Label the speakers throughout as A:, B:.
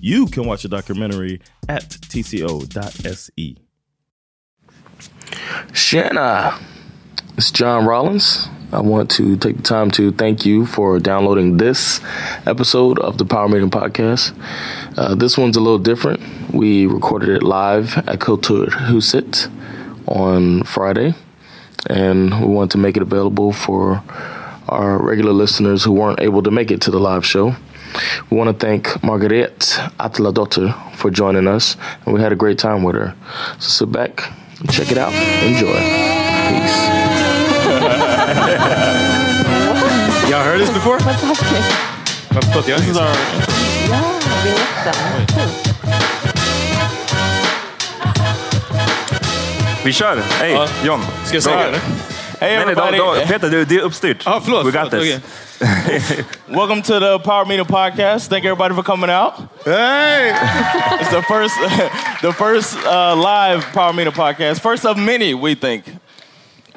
A: You can watch the documentary at tco.se.
B: Shanna, it's John Rollins. I want to take the time to thank you for downloading this episode of the Power Meeting Podcast. Uh, this one's a little different. We recorded it live at Kultur Kulturhuset on Friday, and we want to make it available for our regular listeners who weren't able to make it to the live show. We want to thank Margaret Atladotter for joining us, and we had a great time with her. So sit back, check it out, enjoy. Peace.
C: Y'all heard this before?
D: What's happening?
C: Vad förlåt, jag
A: This is our
D: Ja, biljetten. Kul.
E: Vi kör! Hej,
C: Ja.
E: John.
C: Ska jag säga det?
A: Hey
E: Nej, nej, då,
A: everybody,
E: då, Peter, du, det är uppstyrt.
C: Ja, förlåt.
E: We got this.
C: okej.
A: welcome to the Power Meeting Podcast. Thank everybody for coming out.
C: Hey!
A: It's the first, the first uh, live Power Meeting Podcast. First of many, we think.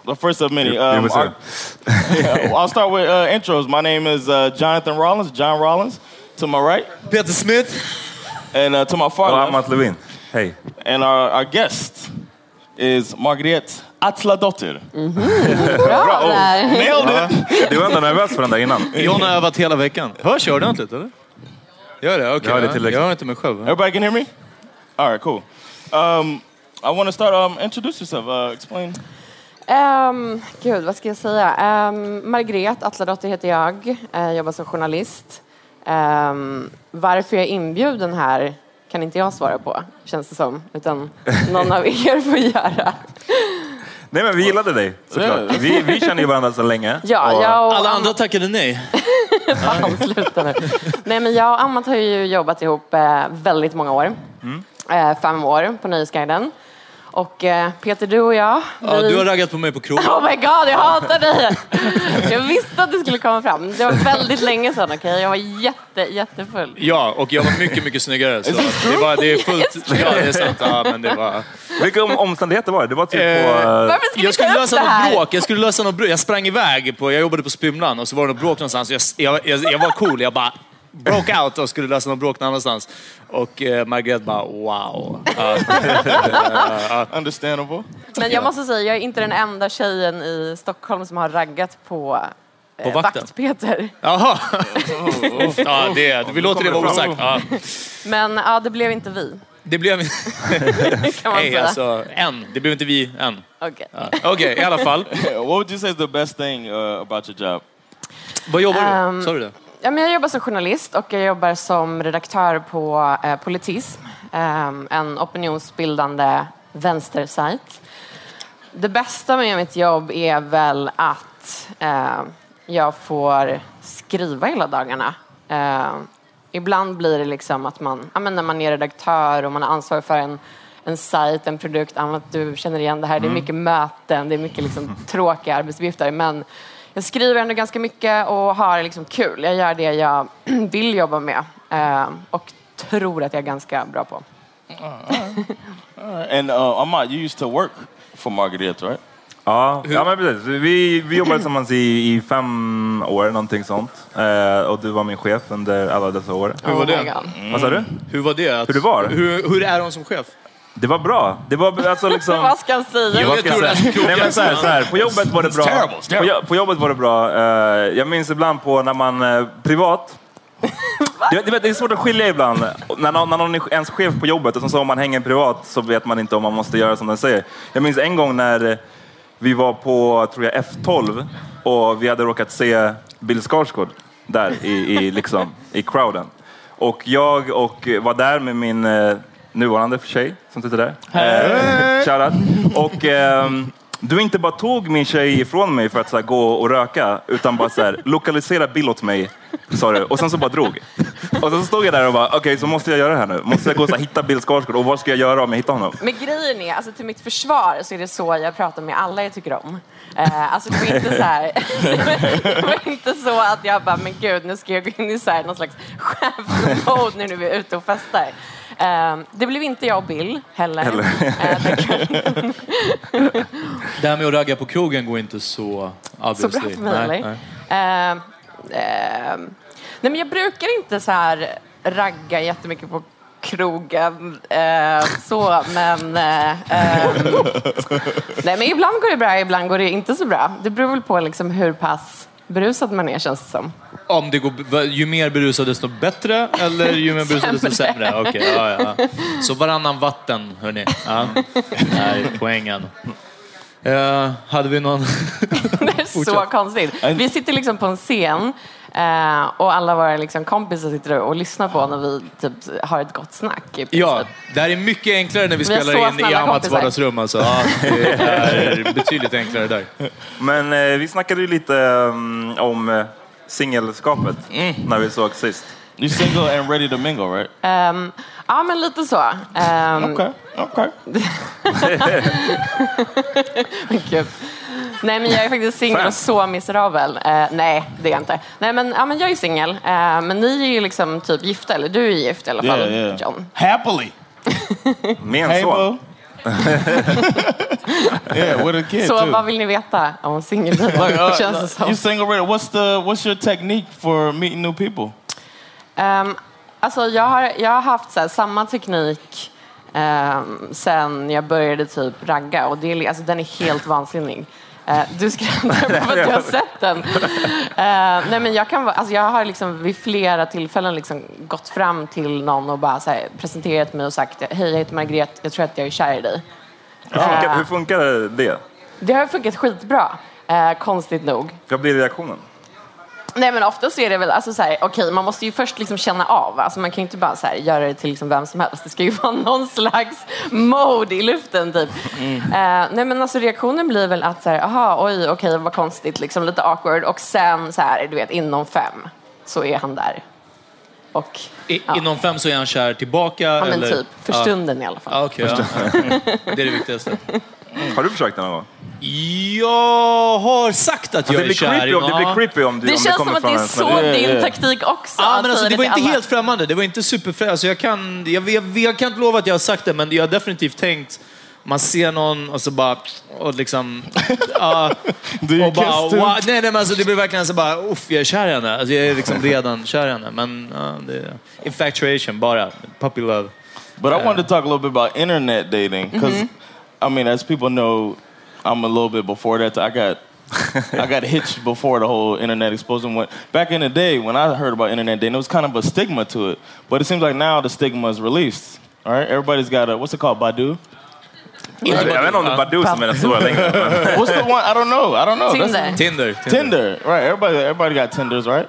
A: The first of many.
E: You- you
A: Um,
E: was
A: our- yeah, I'll start with uh, intros. My name is uh, Jonathan Rollins, John Rollins, to my right,
C: Peter Smith.
A: and uh, to my far
E: Och
A: left.
E: Amat Levine. Hey.
A: And our, our guest is Margret Atladotter.
D: Bra där.
A: Nailed it!
E: Du var ändå nervös för den där innan.
C: John har övat hela veckan. Hörs jag ordentligt eller? Gör det? Okej.
E: Ja, det är
C: ja.
E: tillräckligt.
C: jag hör inte mig själv.
A: Everybody can hear me? All right, cool. Um, I want to start, um, introduce yourself. Uh, explain.
D: Um, gud, vad ska jag säga? Um, Margret Atladotter heter jag. Uh, jobbar som journalist. Um, varför jag är inbjuden här kan inte jag svara på, känns det som. Utan någon av er får göra.
E: Nej, men vi gillade dig såklart. Vi, vi känner ju varandra så länge.
D: Ja,
E: Och-
D: jag och
C: Alla andra tackade nej.
D: Fan, sluta nu. Nej, men jag och Amat har ju jobbat ihop eh, väldigt många år. Eh, fem år på Nöjesguiden. Och eh, Peter, du och jag.
C: Ja,
D: vi-
C: du har raggat på mig på krogen.
D: Oh my god, jag hatar dig! Jag visste att det skulle komma fram. Det var väldigt länge sedan, okej? Jag var jätte, jättefull.
C: Ja, och jag var mycket, mycket snyggare. Så det, var, det är fullt... Ja, det är sant. Ja, men det var...
F: Vilka om- omständigheter var det? Det var typ
C: Eh,
F: på... eh,
D: Varför ska
C: jag skulle lösa
D: det
C: något
D: här?
C: bråk. Jag skulle lösa något bråk. Jag sprang iväg. På, jag jobbade på Spymlan och så var det något bråk någonstans. Jag, jag, jag, jag var cool. Jag bara broke out och skulle lösa något bråk någon annanstans. Och eh, Margret bara wow.
A: Understandable.
D: Men jag måste säga, jag är inte den enda tjejen i Stockholm som har raggat på, eh,
C: På vakten?
D: Vakt-Peter.
C: Jaha. Ja, det, vi låter det vara osagt. Ja.
D: Men ja, det blev inte vi,
C: Det blev...
D: kan man
C: Nej,
D: säga.
C: alltså, än. Det blev inte vi än.
D: Okej.
C: Ja. Okej, i alla fall.
A: What would you say is the best thing uh, about your job?
C: Vad jobbar du?
D: Ehm,
C: Sa du det?
D: Ja, men jag jobbar som journalist och jag jobbar som redaktör på eh, Politism, eh, en opinionsbildande vänstersajt. Det bästa med mitt jobb är väl att eh, jag får skriva hela dagarna. Eh, ibland blir det liksom att man, ja, men när man är redaktör och man har ansvar för en, en sajt, en produkt, att du känner igen det här. Det är
C: Mm.
D: mycket möten, det är mycket liksom tråkiga arbetsuppgifter. Men jag skriver ändå ganska mycket och har liksom kul. Jag gör det jag vill jobba med eh, och tror att jag är ganska bra på.
A: And uh, Ahmad, you used to work for Margaret, right?
F: Ja, ja men precis. Vi, vi jobbade tillsammans i, i fem år, någonting sånt. Eh, och du var min chef under alla dessa år.
C: Hur var
D: Oh
C: det?
D: God.
F: Vad sa du?
C: Hur var det? Att,
F: Hur det var?
C: Hur, hur är hon som chef?
F: Det var bra. Det var alltså liksom...
D: Vad ska jag säga?
F: Vad
C: jag
F: ska jag
C: det
F: säga? Nej, men så här, så här, på jobbet var det bra. På, jo- på jobbet var det bra. Jag minns ibland på när man eh, privat vet, det är svårt att skilja ibland. När någon, när någon är ens chef på jobbet och så om man hänger privat så vet man inte om man måste göra som den säger. Jag minns en gång när vi var på tror jag, F12 och vi hade råkat se Bill Skarsgård där i, i, liksom, i crowden. Och jag och var där med min eh, nuvarande tjej som sitter där. Eh, shoutout. Och ehm, du inte bara tog min tjej ifrån mig för att så här, gå och röka, utan bara så här, lokalisera Bill åt mig, sa du. Och sen så bara drog. Och så stod jag där och bara, okej, så måste jag göra det här nu. Måste jag gå och så här, hitta Bill Skarsgård och vad ska jag göra om jag hittar honom?
D: Men grejen är, alltså till mitt försvar så är det så jag pratar med alla jag tycker om. Eh, alltså det var inte så här, det var inte så att jag bara, men gud nu ska jag gå in i så här, någon slags chefsmode nu när vi är ute och festar. Eh, det blev inte jag och Bill heller.
F: Heller.
D: Eh, det
C: här med att ragga på krogen går inte så
D: så
C: obviously.
D: bra för mig eller? Eh, eh, nej men jag brukar inte så här ragga jättemycket på krogen eh, så men eh, eh, nej men ibland går det bra ibland går det inte så bra det beror väl på liksom hur pass berusad man är känns det som
C: Om det går, ju mer berusad desto bättre eller ju mer berusad desto
D: Sämre.
C: Okej, ja, ja. Så varannan vatten, hörni. Ja. Det här är poängen. Eh, hade vi någon...
D: det är så konstigt vi sitter liksom på en scen eh, och alla våra liksom kompisar sitter och lyssnar på när vi typ har ett gott snack
C: Ja, det här är mycket enklare när vi
D: Vi
C: spelar in i Amats vardagsrum. Alltså. Ja, det är betydligt enklare där.
F: Men eh, vi snackade ju lite mm, om singelskapet när vi såg sist.
A: You single and ready to mingle, right?
D: Ehm, ja men lite så Ehm,
A: Okay, okay.
D: Men Gud. Nej, men jag är faktiskt singel och så miserabel. Eh, nej, det är jag inte. Nej, men, ja, men jag är singel. Eh, men ni är ju liksom typ gifta, eller du är gift i alla fall,
A: Yeah, yeah.
D: John.
A: Happily. Hey,
F: son.
A: boo. yeah, with a kid
D: Så
A: too.
D: vad vill ni veta om singellivet?
A: Like, uh,
D: Känns det som.
A: you single ready? What's the what's your technique for meeting new people?
D: Ehm, alltså, jag, har, jag har haft så här, samma teknik um, sen jag började typ ragga och det är, alltså, den är helt vansinnig. Eh, du skrattar på att du har sett den. Eh, nej, men jag, kan, alltså, jag har liksom vid flera tillfällen liksom gått fram till någon och bara här, presenterat mig och sagt hej jag heter Margret, jag tror att jag är kär i dig.
F: Hur funkar, hur funkar det?
D: Det har funkat skitbra, eh, konstigt nog.
F: Vad blir reaktionen?
D: Nej men ofta så är det väl, alltså så här, okej man måste ju först liksom känna av, alltså man kan ju inte bara så här, göra det till liksom vem som helst. Det ska ju vara någon slags mode i luften typ. Eh, nej men alltså reaktionen blir väl att så här, aha oj okej vad konstigt, liksom lite awkward och sen så här, du vet inom fem så är han där. Och,
C: I, Inom fem så är han kär tillbaka?
D: ja, men
C: eller?
D: typ. För
C: Ja.
D: stunden i alla fall.
C: Ja, okej, ja. Det är det viktigaste.
F: Har du försökt det någon gång?
C: Jag har sagt att jag
F: det
C: är
F: blir
C: kär
F: creepy
C: i
F: om, det blir
C: någon.
F: creepy om, du,
D: Det
F: om
D: känns som att det är så din
A: ja.
D: taktik också.
C: Ja, men alltså, det var inte
D: alla.
C: helt främmande. Det var inte superfrämmande. Alltså, jag, kan, jag, jag, jag kan inte lova att jag har sagt det, men jag har definitivt tänkt man ser någon och så bara... Och liksom... ja,
A: Do you
C: och bara, wow, nej, nej, men alltså, det blir verkligen så bara, uff, jag är kär i henne. Alltså, jag är liksom redan kär i henne. Men ja, det är infatuation bara. Puppy love.
A: But I wanted to talk a little bit about internet dating because, I mean, as people know, I'm a little bit before that. I got, I got hitched before the whole internet explosion went. Back in the day, when I heard about internet dating, there was kind of a stigma to it. But it seems like now the stigma is released. All right, everybody's got a what's it called, Badu?
F: Jag vet inte om det är Badoo som är den stora längre.
A: What's the one? I don't know. I don't know. That's-
D: Tinder.
C: Tinder.
A: Tinder, right? Everybody, everybody got Tinders, right?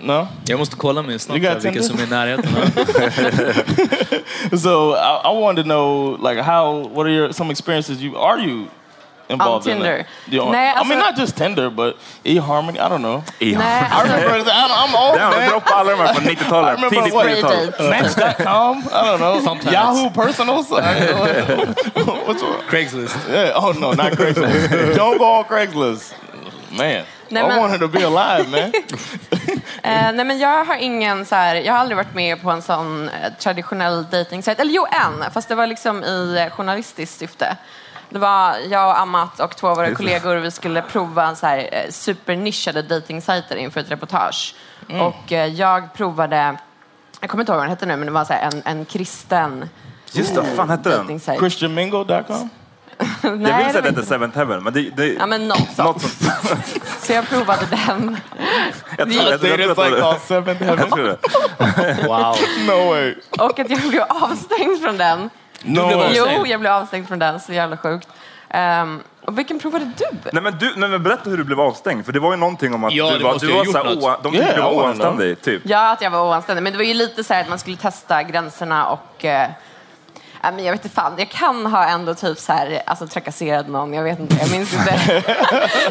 A: No.
C: Jag måste kolla min snabbt
A: You got
C: vilka
A: Tinder?
C: som är i närheten.
A: So I, I wanted to know, like, how? What are your some experiences? You are you involved in
D: Tinder?
A: that? You-
D: Nej,
A: I mean, not just Tinder, but eHarmony. I don't know.
D: Nej,
A: I remember. that. I, I'm old
F: Ja, de
A: man.
F: droppade alla de här från
A: I
F: 90-talet.
A: remember
F: Tidigt
A: what-
F: 90-tal.
A: Match.com. I don't know.
C: Thumbtacks.
A: Yahoo Personals. What's wrong?
C: Craigslist.
A: Yeah. Oh no, not Craigslist. don't go on Craigslist, man.
D: Nej,
A: I
D: men-
A: wanted to be alive, man.
D: Eh, nej men jag har ingen så här, jag har aldrig varit med på en sån eh, traditionell dejtingsajt. Eller jo, en, fast det var liksom i eh, journalistiskt syfte. Det var jag och Amat och två av våra kollegor, vi skulle prova en så här eh, supernischade dejtingsajter inför ett reportage. Och eh, jag provade, jag kommer inte ihåg vad den hette nu, men det var så här en, en kristen
F: Just det, vad fan hette den?
D: dejtingsajt.
F: Jag vill säga att det är Seventh Heaven, men det... det
D: Ja, men något sånt.
F: något sånt.
D: Så jag provade den.
F: Jag tror, jag,
A: like
F: jag tror det.
C: Wow.
A: No way.
D: Och att jag blev avstängd från den.
A: No
C: blev
A: way.
C: avstängd?
D: Jo, jag blev avstängd från den. Så jävla sjukt. Ehm, och vilken provade du?
F: Nej men, du, nej men berätta hur du blev avstängd, för det var ju någonting om att
C: Ja,
F: du
C: det
F: var,
C: måste
F: du var
C: ha gjort något.
F: oa- de tyckte
A: Yeah,
F: du var
A: I wanna know.
F: oanständig, typ.
D: Ja, att jag var oanständig. Men det var ju lite så här att man skulle testa gränserna och... Eh, ja, men jag vet inte fan, jag kan ha ändå typ så här, alltså trakasserat någon, jag vet inte, jag minns inte.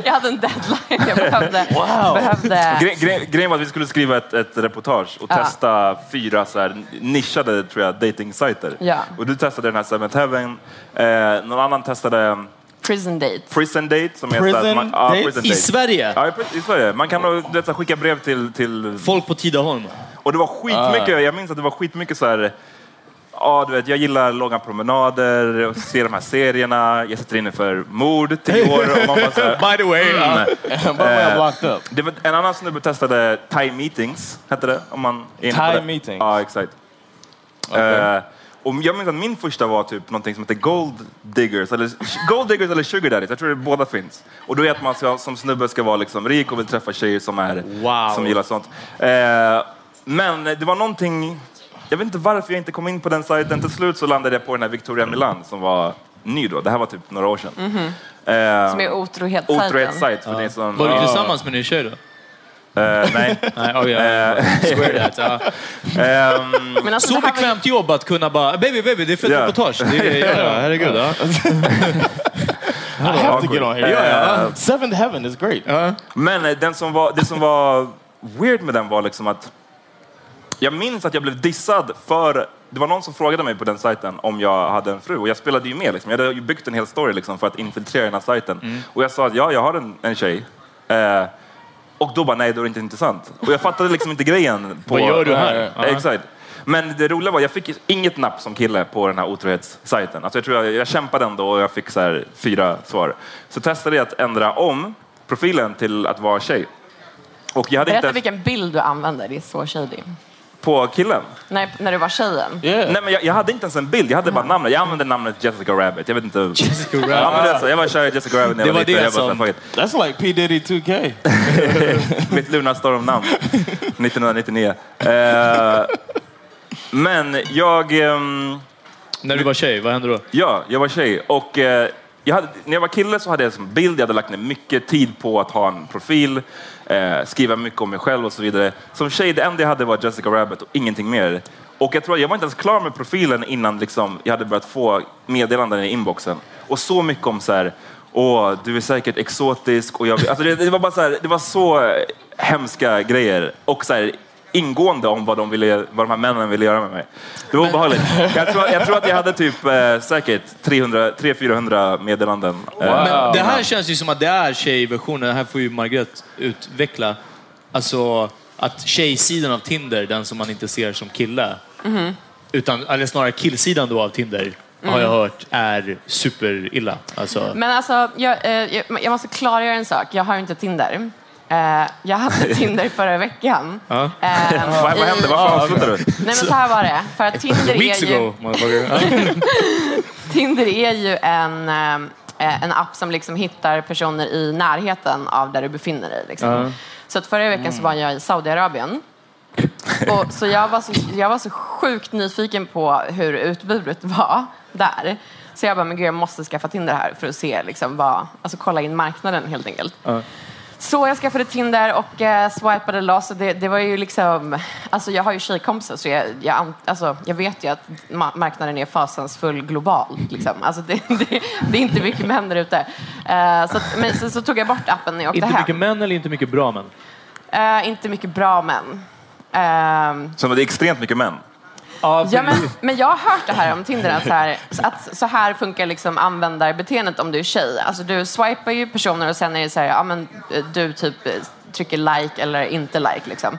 D: jag hade en deadline, jag behövde... behövde
F: Gre, gre, grejen var att vi skulle skriva ett, ett reportage och
D: Ja.
F: testa fyra så här nischade tror jag, datingsajter.
D: Ja.
F: Och du testade den här Seventh Heaven, eh, någon annan testade
D: prison date.
F: Prison Date. Som är
A: Prison
F: att man, ja,
A: Date?
F: prison
C: I
F: date.
C: Sverige?
F: Ja, i- i Sverige. Man kan här, skicka brev till, till...
C: Folk på Tidaholm.
F: Och det var skitmycket, jag minns att det var skitmycket så här... Ja, du vet, jag gillar långa promenader, och ser de här serierna, jag sitter inne för mord tio år och man bara så här,
C: By the way.
F: mm.
A: By the way, locked up.
F: Det var en annan snubbe testade Thai meetings, hette det. Om man är inne på det.
A: meetings?
F: Ja, exakt. Eh, och jag minns att min första var typ någonting som heter Gold Diggers, eller, gold diggers eller Sugar Daddies. Jag tror det båda finns. Och då är att man ska, som snubbe ska vara liksom rik och vill träffa tjejer som, är,
C: Wow.
F: som gillar sånt. Eh, men det var någonting, jag vet inte varför jag inte kom in på den sajten. Till slut så landade jag på den här Victoria Milan som var ny då. Det här var typ några år sedan. Eh,
D: Som är otrohetssajten.
F: Otrohetssajt. För det är sån,
C: Var du
F: ja.
C: tillsammans med din tjej då?
F: Eh, nej.
C: Nej, oh, ja. Square that. Ja.
D: Men alltså,
C: Så bekvämt jobb att kunna bara, baby, baby, det är fett
F: Ja.
C: reportage. Det är, ja, ja, herregud. Ja.
A: I have to get on here.
F: Yeah.
A: Yeah, Seventh Heaven is great.
F: Men eh, den som var, det som var weird med den var liksom att jag minns att jag blev dissad för det var någon som frågade mig på den sajten om jag hade en fru och jag spelade ju med. Liksom. Jag hade ju byggt en hel story liksom, för att infiltrera den här sajten. Och jag sa att ja, jag har en, en tjej. Eh, och då bara, nej, då är det inte intressant. Och jag fattade liksom inte grejen. På,
C: Vad gör du här?
F: Ja. Exakt. Men det roliga var, jag fick inget napp som kille på den här otrohetssajten. Alltså jag, tror jag, jag kämpade ändå och jag fick så här fyra svar. Så testade jag att ändra om profilen till att vara tjej. Och jag hade
D: Berätta
F: inte
D: vilken bild du använder, det är så shady.
F: På killen.
D: Nej, när du var tjejen.
A: Yeah.
F: Nej, men jag, jag hade inte ens en bild, jag hade bara namnet. Jag använde namnet Jessica Rabbit. Jag vet inte.
C: Jessica Rabbit.
F: Ja, men det är så. Jag var kär i Jessica Rabbit när
C: Det
F: jag var
C: var
F: liten.
C: det
F: Jag bara,
C: som-.
A: That's like P Diddy 2K.
F: Mitt Lunarstorm-namn. 1999. Eh, men jag... ehm,
C: När du var tjej, vad hände då?
F: Ja, jag var tjej. Och, eh, jag hade, när jag var kille så hade jag som bild, jag hade lagt ner mycket tid på att ha en profil, eh, skriva mycket om mig själv och så vidare. Som tjej, det enda jag hade var Jessica Rabbit och ingenting mer. Och jag tror jag var inte ens klar med profilen innan liksom, jag hade börjat få meddelanden i inboxen. Och så mycket om så här, åh, du är säkert exotisk. Och jag, alltså det, det var bara så här, det var så eh, hemska grejer. Och så här, ingående om vad, de ville, vad de här männen ville göra med mig. Det var obehagligt. Jag tror, jag tror att jag hade typ eh, säkert 300-400 meddelanden. eh,
C: Men det här känns ju som att det är tjejversionen. Det här får ju Margret utveckla. Alltså att tjejsidan av Tinder, den som man inte ser som kille,
D: Mhm.
C: utan, eller snarare killsidan då av Tinder, har jag
D: Mm.
C: hört är superilla. Alltså,
D: Men alltså, jag, eh, jag måste klargöra en sak. Jag har inte Tinder. Eh, jag hade Tinder förra veckan.
C: ja.
D: Eh,
F: Vad, vad hände? Varför avslutade du?
D: Nej men så här var det. För att Tinder
C: Weeks
D: är ju,
C: ago.
D: Tinder är ju en, eh, en app som liksom hittar personer i närheten av där du befinner dig. Liksom.
C: Ja.
D: Så att förra veckan så var jag i Saudiarabien. Och, så, jag var så jag var så sjukt nyfiken på hur utbudet var där. Så jag bara, men gud jag måste skaffa Tinder här för att se, liksom, vad, alltså kolla in marknaden helt enkelt.
C: Ja.
D: Så jag skaffade Tinder och eh, swipade loss. Och det, det var ju liksom, alltså jag har ju tjejkompisar så jag, jag, alltså jag vet ju att ma- marknaden är fasansfull global. Liksom. Alltså det, det, det är inte mycket män där ute. Eh, så, att, men så, så tog jag bort appen när jag åkte
C: Inte
D: hem.
C: mycket män eller inte mycket bra män?
D: Eh, inte mycket bra män. Ehm,
F: Så det är extremt mycket män.
C: Ja,
D: Ja, men, men jag har hört det här om Tinder, att så här, att så här funkar liksom användarbeteendet om du är tjej. Alltså du swipar ju personer och sen är det så här, ja men eh, du typ eh, trycker like eller inte like liksom.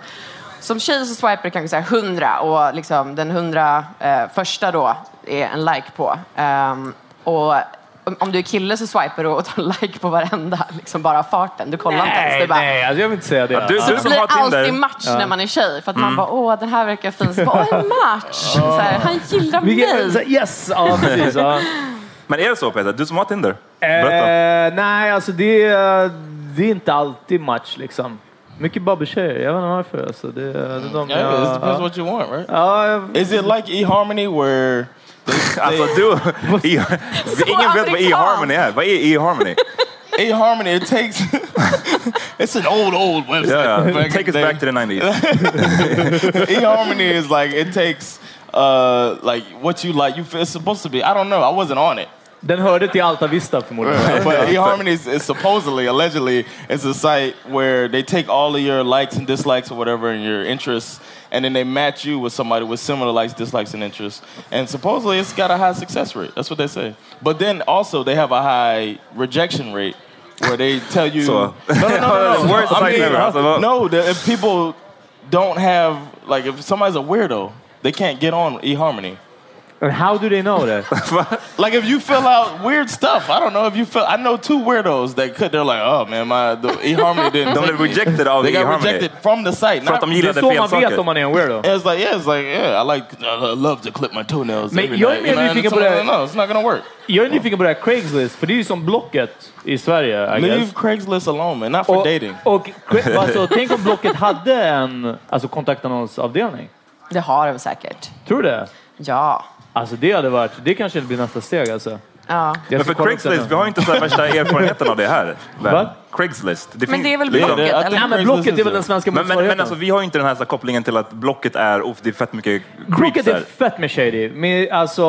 D: Som tjej så swipar du kanske så här 100 och liksom den 100 eh, första då är en like på. Ehm, och om- du är kille så swipar du och tar like på varenda, liksom bara farten. Du kollar inte ens. Du
C: Nej,
D: bara,
C: nej, alltså jag vill inte säga det.
F: Ja, du-
D: så
F: du
D: det
F: som
D: blir alltid match
C: Ja.
D: när man är tjej. För att man
F: Mm.
D: bara, åh den här verkar fin. Så bara, åh en match. Så här, han gillar
C: så-
D: mig.
C: Yes! Ja, precis. Ja.
F: Men är det så Peter? Du som har Tinder? Berätta.
C: Eh, nej, alltså det, är- det är inte alltid match liksom. Mycket babbeltjejer, jag vet inte varför. Alltså, det, det är de
A: Yeah,
C: jag-
A: it depends
C: ja.
A: what you want, right?
C: Ja, jag-
A: Is it like eHarmony where
F: Alltså du, e, ingen vet vad e-harmony är. Vad är e-harmony?
A: eHarmony it takes it's an old old website.
F: Ja, ja.
A: back in
F: Take us back to the 90s.
A: eHarmony is like it takes uh like what you like. You feel it's supposed to be. I don't know. I wasn't on it.
C: Den hörde till Alta Vista förmodligen.
A: but eHarmony is, is supposedly, allegedly, it's a site where they take all of your likes and dislikes or whatever and your interests, and then they match you with somebody with similar likes, dislikes, and interests. And supposedly, it's got a high success rate. That's what they say. But then also, they have a high rejection rate where they tell you,
F: So-
A: no, no, no, no, no.
F: Worst
A: I mean,
F: ever.
A: No, the, if people don't have like if somebody's a weirdo, they can't get on eHarmony.
C: And how do they know that?
A: Like if you fill out weird stuff, I don't know if you fill. I know two weirdos that could. They're like, oh man, my the eHarmony didn't.
F: De blev
A: me."
F: rejected av
A: They got
F: eHarmony.
A: rejected from the site.
F: För att de
C: Det är
F: gillade
C: så
F: fel
C: man vet
F: saker.
C: om man är en weirdo.
A: It's like yeah, it's like yeah, I like I love to clip my toenails.
C: Men
A: every
C: jag är mer nyfiken på det-
A: No, it's not gonna work.
C: Jag är nyfiken på det här Craigslist, för det är ju som Blocket i Sverige. I
A: Leave
C: guess.
A: Craigslist alone, man. Not for
C: Och,
A: dating.
C: och alltså, tänk om Blocket hade en alltså, kontaktannonsavdelning.
D: Det har de säkert.
C: Tror du det?
D: Ja.
C: Alltså det hade varit, det kanske blir nästa steg alltså.
D: ja.
F: Men för Craigslist,
C: det
F: vi har inte så här värsta erfarenheten av det här.
C: Va?
F: Craigslist. Det
D: Men det är väl
F: liksom-
D: Blocket?
A: det-
D: eller?
C: Nej men Blocket är väl den svenska
F: Men, men,
C: motsvarigheten?
F: men alltså, vi har ju inte den här, så här kopplingen till att Blocket är, oh, det är fett mycket creeps
C: Blocket är fett med shady. Men, alltså,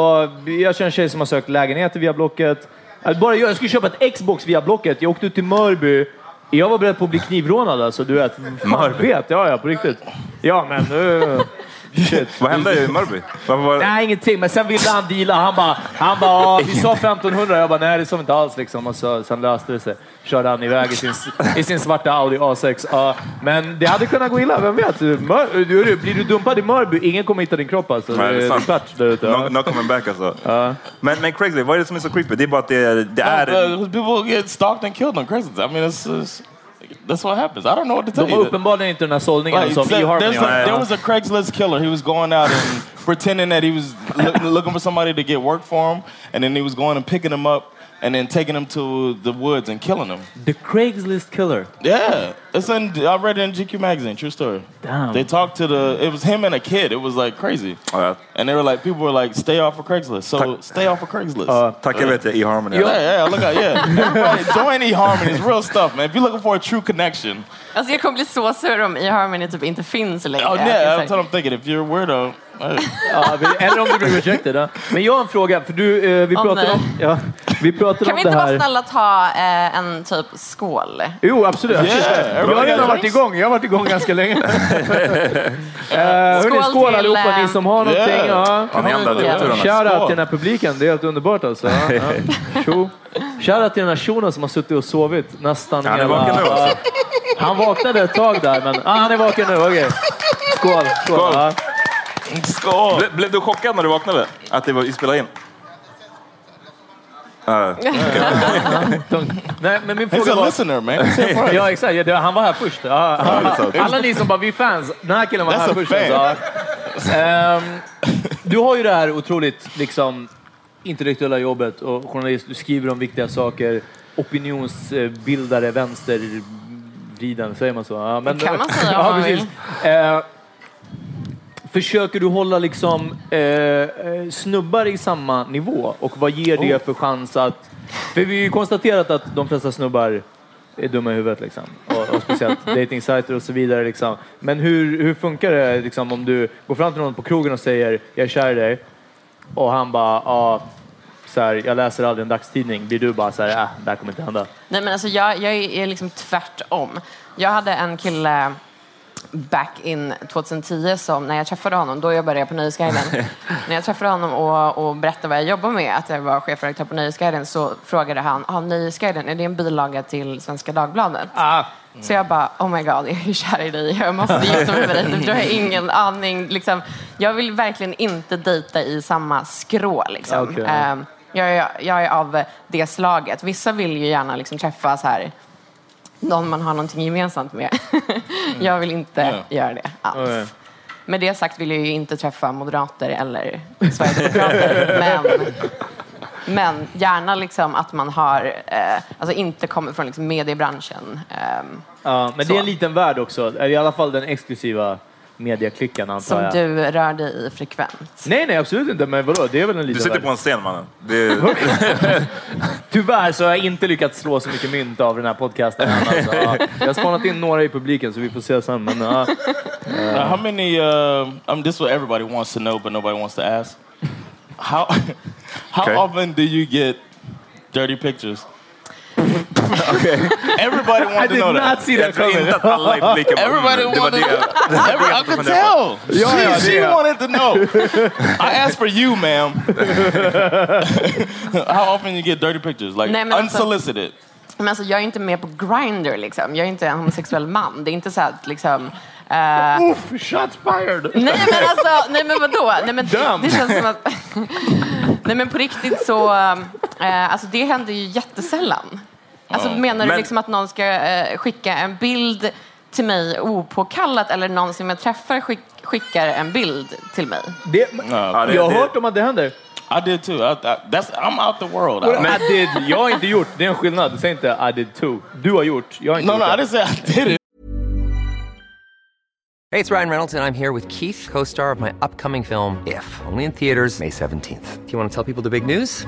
C: jag känner en tjej som har sökt lägenheter via Blocket. Alltså, Bara jag, jag skulle köpa ett Xbox via Blocket. Jag åkte ut till Mörby. Jag var beredd på att bli knivrånad alltså, du vet. Fan
F: Mörby?
C: vet, ja ja på riktigt. Ja men... Uh, shit.
F: Vad hände i Mörby? Var...
C: Nej, ingenting. Men sen ville han deala. Han bara, han bara "Ja, vi sa 1500. Jag bara, nej det sa vi inte alls liksom. Och så, sen löste det sig. Körde han iväg i sin, i sin svarta Audi A6. Ja, men det hade kunnat gå illa, vem vet? Mör, du, du, blir du dumpad i Mörby, ingen kommer hitta din kropp alltså.
F: Nej, det är
C: det är
F: sant.
C: klart där ute.
F: No, no coming back alltså.
C: Ja.
F: Men, men Craigslist, vad är det som är så creepy? Det är bara att det, det är...
A: uh, people get stalked and killed on Craigslist. I mean, it's, it's that's what happens. I don't know what to tell
C: De
A: you.
C: uppenbarligen inte den här sållningen
A: Like,
C: som
A: there-
C: eHarmony
A: there's a-
C: har.
A: there was a Craigslist killer. He was going out and pretending that he was look, looking for somebody to get work for him, and then he was going and picking them up and then taking them to the woods and killing them.
C: The Craigslist killer.
A: Yeah, it's in. I read it in GQ magazine. True story.
C: Damn.
A: They talked to the. It was him and a kid. It was like crazy, oh,
F: Ja, ja.
A: and they were like, people were like, stay off of Craigslist. So stay off of Craigslist.
F: Uh, Tack jag vet det, e-harmony.
A: yeah, yeah, look out, yeah. Everybody, join eHarmony. It's real stuff, man. If you're looking for a true connection,
D: Alltså jag kommer bli så sur om eHarmony typ inte finns längre.
A: Oh yeah,
D: jag
A: that's what I'm thinking. If you're a weirdo,
C: Ja, vi- eller om du blir rejected. Ja. Men jag har en fråga, för du, eh, vi
D: Åh,
C: pratade
D: nej.
C: om, ja, vi pratade
D: Kan
C: om
D: vi
C: det
D: inte
C: här.
D: vara snälla ta eh, en typ skål?
C: Jo, absolut.
D: Yeah,
C: jag har redan varit igång. Jag har varit igång ganska länge. uh, hörni,
D: Skål
C: skål
D: till,
C: allihopa,
D: eh,
C: ni som har någonting.
D: Yeah.
C: Ja. Shoutout till den här publiken, det är helt underbart alltså. Ja, ja. Tjo. Shoutout till den här shunon som har suttit och sovit nästan
F: Han är
C: hela-
F: vaken nu alltså.
C: Han vaknade ett tag där, men ah, han är vaken nu. Okej. Skål. Skål.
F: Skål.
C: Ja.
A: Skål!
F: Ble, blev du chockad när du vaknade? Att det var spelade in? Uh,
C: Nej, men min
A: He's
C: fråga
A: a
C: var...
A: listener man. He's.
C: Ja, exakt. Ja, det- Han var här först. Ja, alla ni som bara, vi är fans. Den här killen var
A: That's
C: här
A: a
C: först. Alltså. Ehm, du har ju det här otroligt liksom, intellektuella jobbet och journalist. Du skriver om viktiga saker. Opinionsbildare, vänstervriden, säger man så? Ja, men,
D: Det kan man säga om
C: ja,
D: man
C: precis. Försöker du hålla liksom, eh, eh, snubbar i samma nivå? Och vad ger
D: Oh.
C: det för chans att... För vi har ju konstaterat att de flesta snubbar är dumma i huvudet. Liksom. Och, och speciellt datingsajter och så vidare. Liksom. Men hur, hur funkar det liksom, om du går fram till någon på krogen och säger jag är kär i dig och han bara ja, så här, jag läser aldrig en dagstidning. Blir du bara så här, äh, det här kommer inte hända.
D: Nej men alltså jag, jag är är liksom tvärtom. Jag hade en kille back in 2010 som när jag träffade honom, då jobbade jag på Nöjesguiden. när jag träffade honom och, och berättade vad jag jobbar med, att jag var chefredaktör på Nöjesguiden, så frågade han, ah, Nöjesguiden, är det en bilaga till Svenska Dagbladet?
C: Ah.
D: Så jag bara, oh my god, jag är kär i dig, jag måste gifta mig med dig. Du har ingen aning. Liksom, jag vill verkligen inte dejta i samma skrå. Liksom.
C: Okej.
D: Ehm, jag, är, jag är av det slaget. Vissa vill ju gärna liksom träffa så här, någon man har någonting gemensamt med. jag vill inte
A: Ja.
D: göra det alls.
C: Okej.
D: Med det sagt vill jag ju inte träffa moderater eller sverigedemokrater. men, men gärna liksom att man har, eh, alltså inte kommer från liksom mediebranschen. ehm,
C: Ja, men det är en liten värld också. I alla fall den exklusiva mediaklickan antar
D: som
C: jag.
D: du rör dig i frekvent.
C: Nej, nej, absolut inte. Men vadå? Det är väl en
F: du
C: liten
F: sitter
C: värld.
F: på en scen mannen. Det är,
C: Tyvärr så har jag inte lyckats slå så mycket mynt av den här podcasten än. Alltså. Ja. Jag har spanat in några i publiken så vi får se sen. Men, ja.
A: Uh, how many? Uh, I mean, this is what everybody wants to know, but nobody wants to ask. How how
F: Okay.
A: often do you get dirty pictures? Everybody
C: I
A: wanted to
C: did
A: know
C: not
A: that.
C: see that
F: jag tror
C: coming.
F: inte att alla i publiken bara,
A: Everybody
F: "Mm, det var det.
A: wanted.
F: det det
A: Every,
F: jag
A: I could
F: funderade på."
A: tell. She she
C: yeah.
A: wanted to know. I asked for you, ma'am. how often you get dirty pictures, like
D: Nej, men alltså-
A: unsolicited?
D: Men alltså, jag är inte med på Grindr liksom. Jag är inte en homosexuell man. Det är inte så att liksom... eh,
C: Uff, shots fired!
D: Nej men alltså, nej men vadå? Nej men det, det känns som att... nej men på riktigt så, eh, alltså det händer ju jättesällan. Alltså menar du
F: Men-
D: liksom att någon ska eh, skicka en bild till mig opåkallat eller någon som jag träffar skick, skickar en bild till mig?
C: Det,
F: Ja, det-
C: jag har
F: det-
C: hört om att det händer.
A: I did too. I, I, that's I'm out the world. I,
C: Men, I did, jag har inte gjort. Det är en skillnad. Säg inte I did too. Du har gjort. Jag har inte
A: no, no,
C: gjort
A: I
C: det.
A: didn't say I did it.
G: Hey, it's Ryan Reynolds, and I'm here with Keith, co star of my upcoming film, If, only in theaters, May 17th. Do you want to tell people the big news?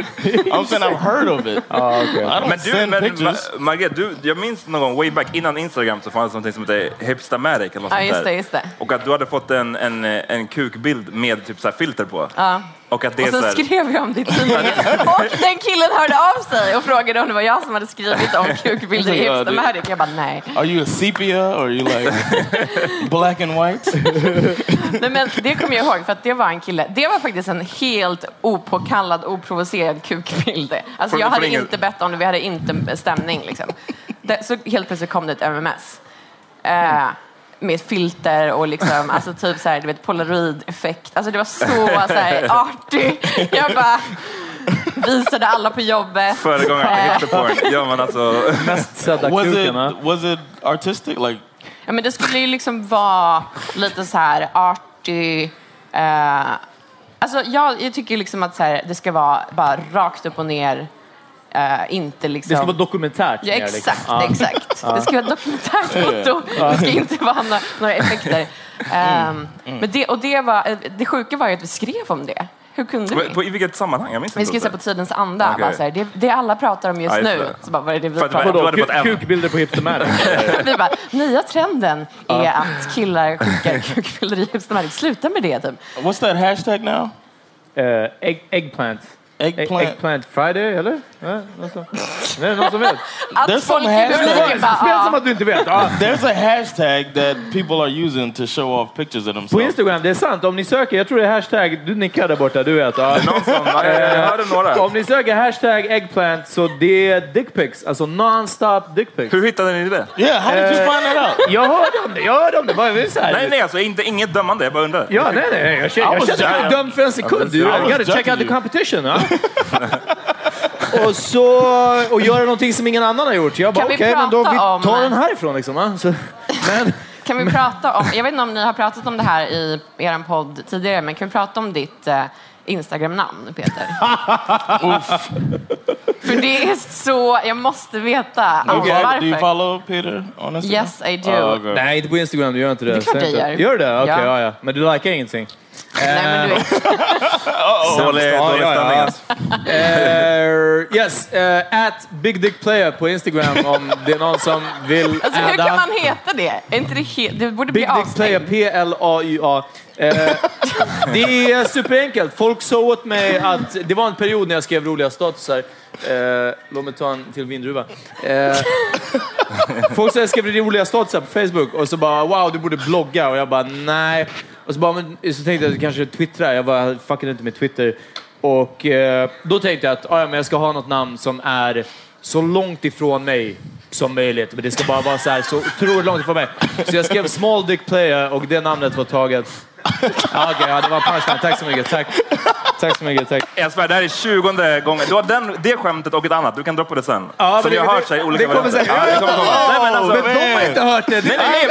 A: I'm saying I've heard of it.
C: Ah, okay.
A: I don't
F: Men du,
A: send
F: men,
A: pictures.
F: Ma- Margret, du, jag minns någon gång way back innan Instagram så fanns det något som hette Hipstamatic eller något
D: Ja,
F: sånt
D: just
F: där.
D: det, just det.
F: Och att du hade fått en, en, en kukbild med typ så här filter på.
D: Ja.
F: Och att det
D: Och sen
F: här,
D: skrev jag om det i tidningen. Och den killen hörde av sig och frågade om det var jag som hade skrivit om kukbilder i Hipstermärket. Jag bara nej.
A: Are you a sepia or are you like black and white?
D: nej men det kommer jag ihåg för att det var en kille. Det var faktiskt en helt opåkallad, oprovocerad kukbild. Alltså jag hade inte bett om det, vi hade inte stämning liksom. Det, så helt plötsligt kom det ett MMS. Eh, med filter och liksom, alltså typ så här, du vet, polaroid-effekt. Alltså det var så, så här, arty. Jag bara visade alla på jobbet.
F: föregångaren
D: Eh,
F: till hipsterporn. Ja, men alltså,
C: Mest sedda
A: Was it
C: kuken,
A: was it artistic? Like
D: Ja, men det skulle ju liksom vara lite så här arty. Eh, alltså jag, jag tycker liksom att så här, det ska vara bara rakt upp och ner. Eh, inte liksom...
C: Det ska vara dokumentärt.
D: Ja, exakt,
C: liksom.
D: Exakt.
C: Ja.
D: Det ska vara dokumentärt foto. Det ska inte vara några, några effekter. Ehm, Men det, och det, var, eh, det sjuka var ju att vi skrev om det. Hur kunde vi?
F: På, I vilket sammanhang? Jag minns
D: Vi skrev så på tidens anda.
F: Okej.
D: Bara så här, det, det alla pratar om just nu. Så bara, vad är det vi pratar om?
F: en.
C: Kukbilder på Hipstermärket.
D: Vi bara, nya trenden är att killar skickar kukbilder i hipstermärket. Sluta med det typ.
A: what's that hashtag now?
C: Eh, egg, eggplant.
A: Eggplant.
C: Eggplant Friday, eller? Nej, är det någon som vet?
A: There's some hashtag.
D: bara,
C: Spela som
D: "Ah."
C: att du inte vet. Ja.
A: There's a hashtag that people are using to show off pictures of
C: På
A: themselves.
C: Instagram, det är sant. Om ni söker, jag tror det är hashtag, du nickar där borta, du vet.
F: Någon som, jag, hörde några.
C: Om ni söker hashtag eggplant så det är dickpics, alltså non-stop dickpics.
F: Hur hittade ni det?
A: Yeah, how did you
C: Eh,
A: find that out?
C: Jag hörde om det, jag hörde om det. Är det?
F: Nej, nej, alltså inte, inget dömande. Jag bara undrar.
C: Ja, nej, nej. Jag känner, känner mig inte dömd för en sekund. You gotta check out the competition. Och så och göra någonting som ingen annan har gjort. Jag bara,
D: Kan vi
C: okej, men då
D: prata
C: vi
D: om-
C: tar den härifrån liksom. Va? Så, men,
D: Kan vi prata om, jag vet inte om ni har pratat om det här i er podd tidigare, men kan vi prata om ditt eh, Instagram-namn, Peter? För det är så, jag måste veta
A: you, follow,
D: varför.
A: do you follow Peter on Instagram?
D: Yes, I do.
A: Oh, okay.
C: nej, inte på Instagram. Du gör inte det.
D: Det är klart jag gör.
C: Gör du det? Okej,
D: Ja.
C: ja. ja. Men du likar ingenting?
D: Nej, men du vet,
F: Dålig,
C: Ja,
F: dålig stämning alltså.
C: Eh, yes, uh, at Big Dick Player på Instagram om det är någon som vill
D: alltså, hur
C: adda.
D: kan man heta det? Är inte det, he- det borde bli
C: Big Dick Player. P-L-A-Y-A. Eh, det är superenkelt. Folk sa åt mig att det var en period när jag skrev roliga statusar. Eh, låt mig ta en till vindruva. Eh, folk sa att jag skrev roliga statusar på Facebook och så bara wow, du borde blogga. Och jag bara nej. Och så, bara, men, så tänkte jag att kanske twittra. Jag bara fuckade inte med Twitter. Och eh, då tänkte jag att ah, ja, men jag ska ha något namn som är så långt ifrån mig som möjligt. Men det ska bara vara så här så otroligt långt ifrån mig. Så jag skrev Small Dick Player och det namnet var taget. Ja, Okej, ja, det var punchline. Tack så mycket. Tack. Tack så mycket. Tack.
F: Jag svär, det här är tjugonde gången. Du har den, det skämtet och ett annat. Du kan droppa det sen.
C: Ja, men
F: Som jag har hört sig i
C: det
F: olika
C: kommer
F: varianter.
C: säkert-
F: Ja, det kommer komma. Nej, men alltså,
C: Men de har inte hört det.
F: Nej, nej,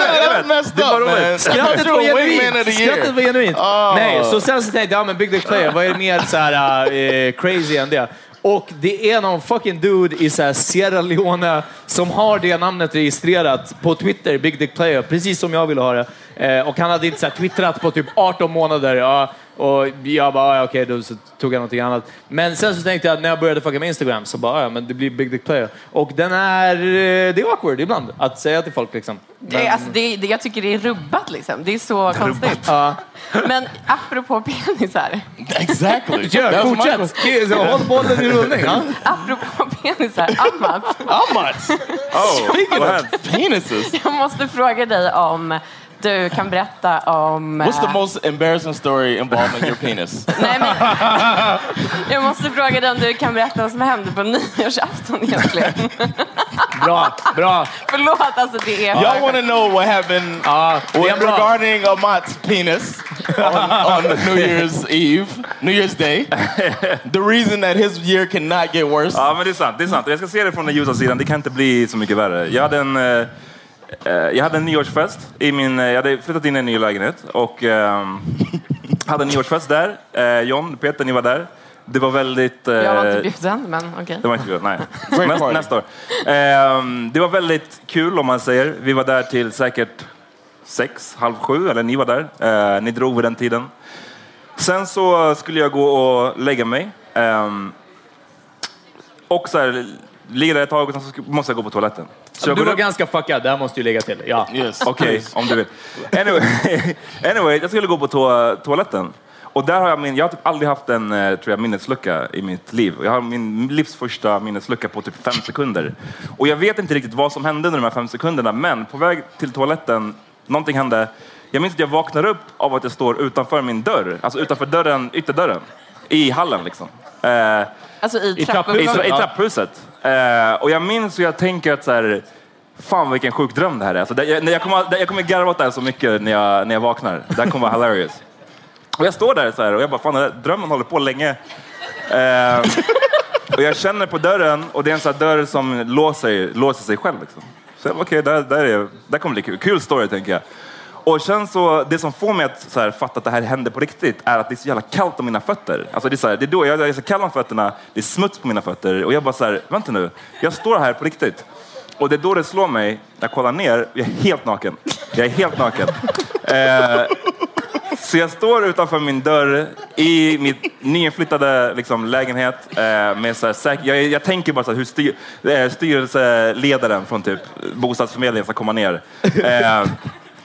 F: nej.
A: That's
F: Det var roligt.
C: Skrattet var genuint. Skrattet var genuint.
A: Oh.
C: Nej, så sen så tänkte jag, ja men Big Dick Player, vad är det mer så här eh, crazy än det? Och det är någon fucking dude i så här Sierra Leone som har det namnet registrerat på Twitter, Big Dick Player, precis som jag ville ha det. Eh, och han hade inte så här twittrat på typ 18 månader. Ja, och jag bara, ja, okej, då så tog jag någonting annat. Men sen så tänkte jag, när jag började fucka med Instagram, så bara, ja, men det blir Big Dick Player. Och den är, eh, det är awkward ibland att säga till folk liksom.
D: Det, är- alltså, det, det, jag tycker det är rubbat liksom. Det är så konstigt.
C: Ja.
D: Men apropå penisar.
A: Exactly. My
C: fortsätt! Håll bollen i rullning. Ja.
D: Apropå penisar. Amat,
A: Amat.
F: Oh, vad hände?
A: Penises.
D: jag måste fråga dig om du kan berätta om...
A: What's the
D: eh,
A: most embarrassing story involving your penis?
D: Nej, men, jag måste fråga dig om du kan berätta vad som hände på nyårsafton egentligen.
C: Bra, bra.
D: Förlåt, alltså det är...
A: Y'all want to know what happened
C: bra.
A: regarding Amat's penis on, on New Year's Eve, New Year's Day? The reason that his year cannot get worse.
F: Ja, men det är sant. Det är sant. Jag ska se det från den ljusa sidan. Det kan inte bli så mycket värre. Jag hade en, eh, jag hade en nyårsfest. I min, eh, jag hade flyttat in i en ny lägenhet och eh, hade en nyårsfest där. Eh, John, Peter, ni var där. Det var väldigt... eh,
D: Jag var inte bjuden, men okej.
F: Det var inte kul, nej. Nästa, nästa år. Ehm, det var väldigt kul om man säger. Vi var där till säkert sex, halv sju, eller ni var där. Eh, ni drog vid den tiden. Sen så skulle jag gå och lägga mig. Ehm, Och så här, ligger där ett tag och sen så måste jag gå på toaletten. Jag
C: Du var ganska fuckad, det här måste ju lägga till. Ja.
F: Okej, om du vill. Anyway, anyway, jag skulle gå på to toaletten. Och där har jag min, jag har typ aldrig haft en eh, tror jag, minneslucka i mitt liv. Jag har min livs första minneslucka på typ fem sekunder. Och jag vet inte riktigt vad som hände under de här fem sekunderna, men på väg till toaletten, någonting hände. Jag minns att jag vaknar upp av att jag står utanför min dörr, alltså utanför dörren, ytterdörren, i hallen liksom. Eh,
D: Alltså i,
F: i,
D: trappuppgången.
F: i trapphuset. Eh, och jag minns och jag tänker att så här, fan vilken sjuk dröm det här är. Alltså, det, jag, jag, kommer, jag kommer garva åt det här så mycket när jag, när jag vaknar. Det här kommer vara hilarious. Och jag står där så här, och jag bara, fan den här drömmen håller på länge. Eh, och jag känner på dörren och det är en sån här dörr som låser, låser sig själv. Liksom. Så okej, där, där, är, där kommer det bli kul. Kul story tänker jag. Och sen så, det som får mig att så här, fatta att det här händer på riktigt är att det är så jävla kallt om mina fötter. Alltså det är, så här, det är då jag, jag är så kall om fötterna, det är smuts på mina fötter och jag bara så här, vänta nu, jag står här på riktigt. Och det är då det slår mig, när jag kollar ner, jag är helt naken. Jag är helt naken. Eh, så jag står utanför min dörr i mitt nyinflyttade liksom, lägenhet. Eh, med så här, jag, jag tänker bara så här, hur styr, eh, styrelseledaren från typ bostadsförmedlingen ska komma ner. Eh,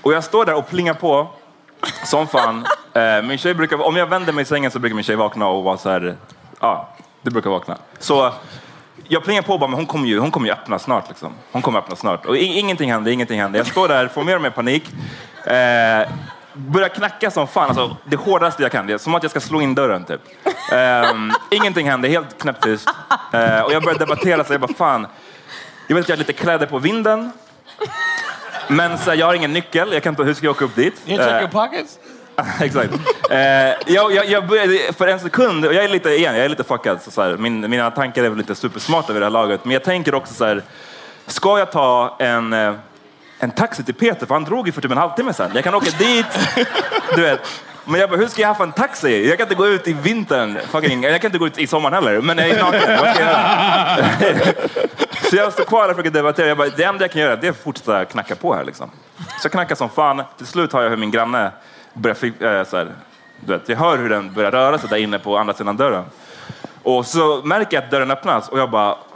F: och jag står där och plingar på som fan. Eh, min tjej brukar, om jag vänder mig i sängen så brukar min tjej vakna och vara så här, ja, det brukar vakna. Så jag plingar på bara, men hon kommer ju, hon kommer ju öppna snart. Liksom. Hon kommer öppna snart. Och ingenting händer, ingenting händer. Jag står där, får mer och mer panik. Eh, börjar knacka som fan, alltså, det hårdaste jag kan. Det är som att jag ska slå in dörren typ. Eh, ingenting händer, helt knäpptyst. Eh, och jag börjar debattera, så jag bara fan, jag vet att jag har lite kläder på vinden. Men så här, jag har ingen nyckel, jag kan inte, hur ska jag åka upp dit?
A: You check
F: Eh,
A: your pockets?
F: Exakt. Eh, jag, jag, jag började, för en sekund, och jag är lite, igen, jag är lite fuckad, så så här, min, mina tankar är väl lite supersmarta vid det här laget, men jag tänker också så här, ska jag ta en, eh, en taxi till Peter, för han drog ju för typ en halvtimme sedan. Jag kan åka dit, du vet. Men jag bara, hur ska jag haffa en taxi? Jag kan inte gå ut i vintern, fucking, jag kan inte gå ut i sommaren heller, men jag är naken. Vad ska jag göra? Så jag står kvar där och försöker debattera. Jag bara, det enda jag kan göra det är att fortsätta knacka på här. Liksom. Så jag knackar som fan. Till slut har jag hur min granne börjar... Äh, så här, du vet, jag hör hur den börjar röra sig där inne på andra sidan dörren. Och så märker jag att dörren öppnas och jag bara...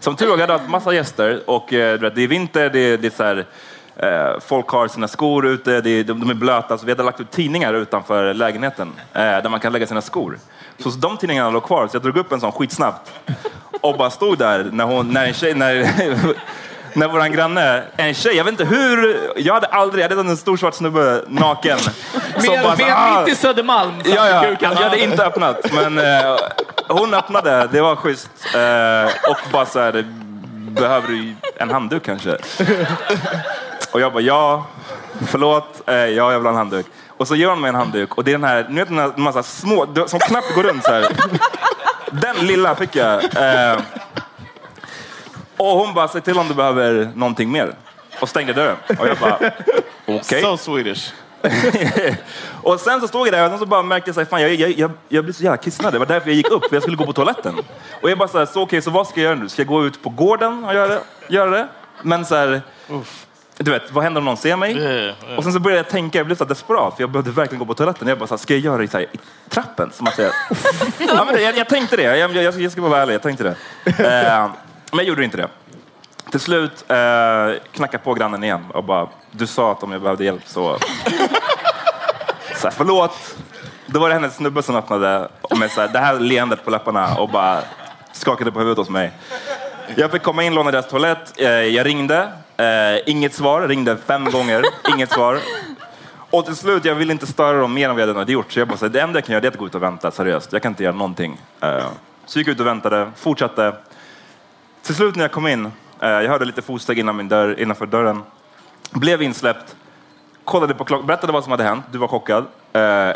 F: Som tur var, jag hade haft massa gäster och eh, du vet, det är vinter, det är, det är så här, eh, folk har sina skor ute, de, de är blöta. Så vi hade lagt ut tidningar utanför lägenheten eh, där man kan lägga sina skor. Så de tidningarna låg kvar, så jag drog upp en sån skitsnabbt och bara stod där när, hon, när en tjej, när, när våran granne, en tjej, jag vet inte hur, jag hade aldrig, jag hade en stor svart snubbe naken. som bara
C: med
F: "Ah."
C: mitt i Södermalm.
F: Ja, ja. jag hade inte öppnat, men eh, hon öppnade. Det var schysst. Eh, och bara så här, behöver du en handduk kanske? Och jag bara, ja, förlåt, eh, ja, jag vill ha en handduk. Och så ger hon mig en handduk och det är den här, ni vet den här massa små, som knappt går runt så här. Den lilla fick jag. Eh, och hon bara, säg till om du behöver någonting mer. Och stängde dörren. Och jag bara, okej.
A: So Swedish.
F: och sen så stod jag där och sen så bara märkte jag att jag, jag, jag, jag blev så jävla kissnödig. Det var därför jag gick upp, för jag skulle gå på toaletten. Och jag bara så här, så okej, så vad ska jag göra nu? Ska jag gå ut på gården och göra det? Göra det? Men så här, du vet, vad händer om någon ser mig? Och sen så började jag tänka, jag blev så desperat, för jag behövde verkligen gå på toaletten. Jag bara, så här, ska jag göra det så här, i trappen? Som att säga. ja, men det, jag, jag tänkte det, jag, jag, jag ska bara vara ärlig, jag tänkte det. Eh, men jag gjorde inte det. Till slut eh, knackade på grannen igen och bara, du sa att om jag behövde hjälp så... så här, förlåt. Då var det hennes snubbe som öppnade med så här, det här leendet på läpparna och bara skakade på huvudet hos mig. Jag fick komma in, låna deras toalett. Eh, jag ringde. Eh, inget svar. Ringde fem gånger. Inget svar. Och till slut, jag ville inte störa dem mer än vad jag redan hade gjort. Så jag bara, så här, det enda jag kan göra det är att gå ut och vänta, seriöst. Jag kan inte göra någonting. Eh, så gick jag ut och väntade, fortsatte. Till slut när jag kom in, eh, jag hörde lite fotsteg innan min dörr, innanför dörren. Blev insläppt. Kollade på klockan, berättade vad som hade hänt. Du var chockad. Eh,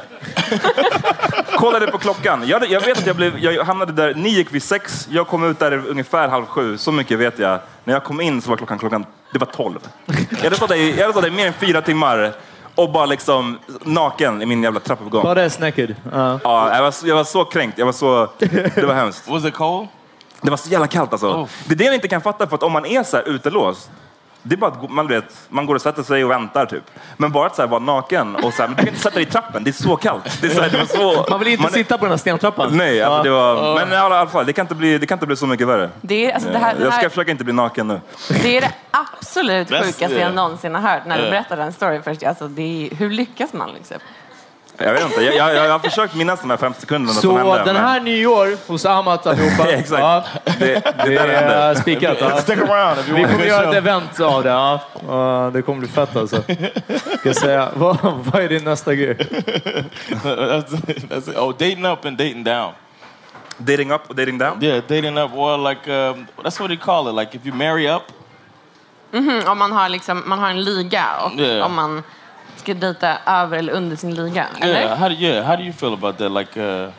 F: kollade på klockan. Jag, jag vet att jag, blev, jag hamnade där, ni gick vid sex, jag kom ut där ungefär halv sju. Så mycket vet jag. När jag kom in så var klockan, klockan det var tolv. Jag hade stått där, i- jag hade stått där i mer än fyra timmar och bara liksom naken i min jävla trappuppgång.
C: Bara är naked. Ja.
F: Ja, jag, var, så- jag var så kränkt. Jag var så, det var hemskt.
A: Was it cold?
F: Det var så jävla kallt alltså. Det är det jag inte kan fatta, för att om man är så här utelåst, Det är bara att man, vet, man går och sätter sig och väntar typ. Men bara att så här, vara naken och så här, men du kan inte sätta dig i trappen, det är så kallt. Det är så här, det var så,
C: Man vill inte
F: man-
C: sitta på den här stentrappan.
F: Nej, alltså, det var, men i alla fall, det kan, inte bli, det kan inte bli så mycket värre.
D: Det är, alltså, det här,
F: Eh,
D: det
F: jag ska
D: här,
F: försöka inte bli naken nu.
D: det är det absolut sjukaste jag någonsin har hört när du
F: Yeah.
D: berättar den storyn först. Alltså, det är, hur lyckas man liksom?
F: Jag vet inte, jag, jag, jag har försökt minnas de här 50 sekunderna som
C: Så
F: hände.
C: den
F: men-
C: här nyår hos Amat allihopa.
F: Exakt.
C: Ja,
F: Det, det,
C: det
F: där
C: är spikat. Ja.
A: Stick around if you
C: Vi kommer göra
A: show.
C: ett event av det. Ja. Ja, det kommer bli fett alltså. Ska säga, vad, vad är din nästa grej?
A: that's, that's it. Oh, dating up and dating down.
F: Dating up och dating down?
A: Yeah, dating up or like um, that's what they call it. Like if you marry up,
D: Mhm, om man har, liksom, man har en liga och
A: Yeah.
D: om man ska dejta över eller under sin liga. Eller?
A: yeah. How do yeah? How do you feel about that? Like, uh,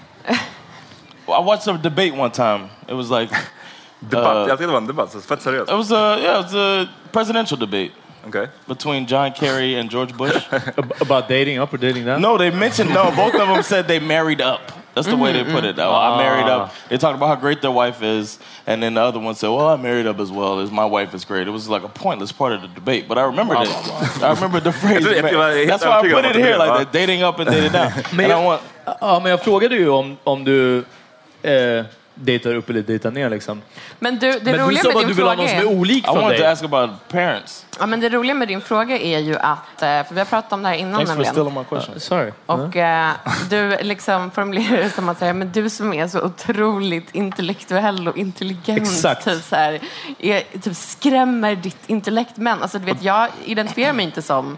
A: I watched a debate one time. It was like
F: Debatt,
A: uh,
F: jag tyckte det var en debatt, fett seriöst.
A: It was a yeah, it was a presidential debate.
F: Okay.
A: Between John Kerry and George Bush.
C: About dating up or dating down?
A: No, they mentioned no. Both of them said they married up. That's the way they put mm-hmm, it. Oh, I married up. Mm-hmm. They talked about how great their wife is, and then the other one said, "Well, I married up as well as my wife is great." It was like a pointless part of the debate, but I remembered it. Oh, I remember the phrase.
F: Jag tror- jag tror jag är helt
A: That's why I put it here, like that, dating up and dating down.
C: Men
A: and I want,
C: ja, men jag frågade ju om, om du eh, dejtar upp eller dejtar ner liksom.
D: Men du, det
C: Men du
D: roliga
C: sa
D: med
C: bara
D: din
C: att du vill ha
D: fråga
C: någon som är olik
A: I
C: från
A: wanted to
C: dig.
A: ask about parents.
D: Ja, men det roliga med din fråga är ju att, eh, för vi har pratat om det här innan
A: Thanks for
D: nämligen.
A: stealing my question.
C: Sorry.
D: Och eh, du liksom formulerar det som att säga, men du som är så otroligt intellektuell och intelligent,
C: Exakt.
D: typ, så här, är, typ skrämmer ditt intellekt. Men alltså, du vet, jag identifierar mig inte som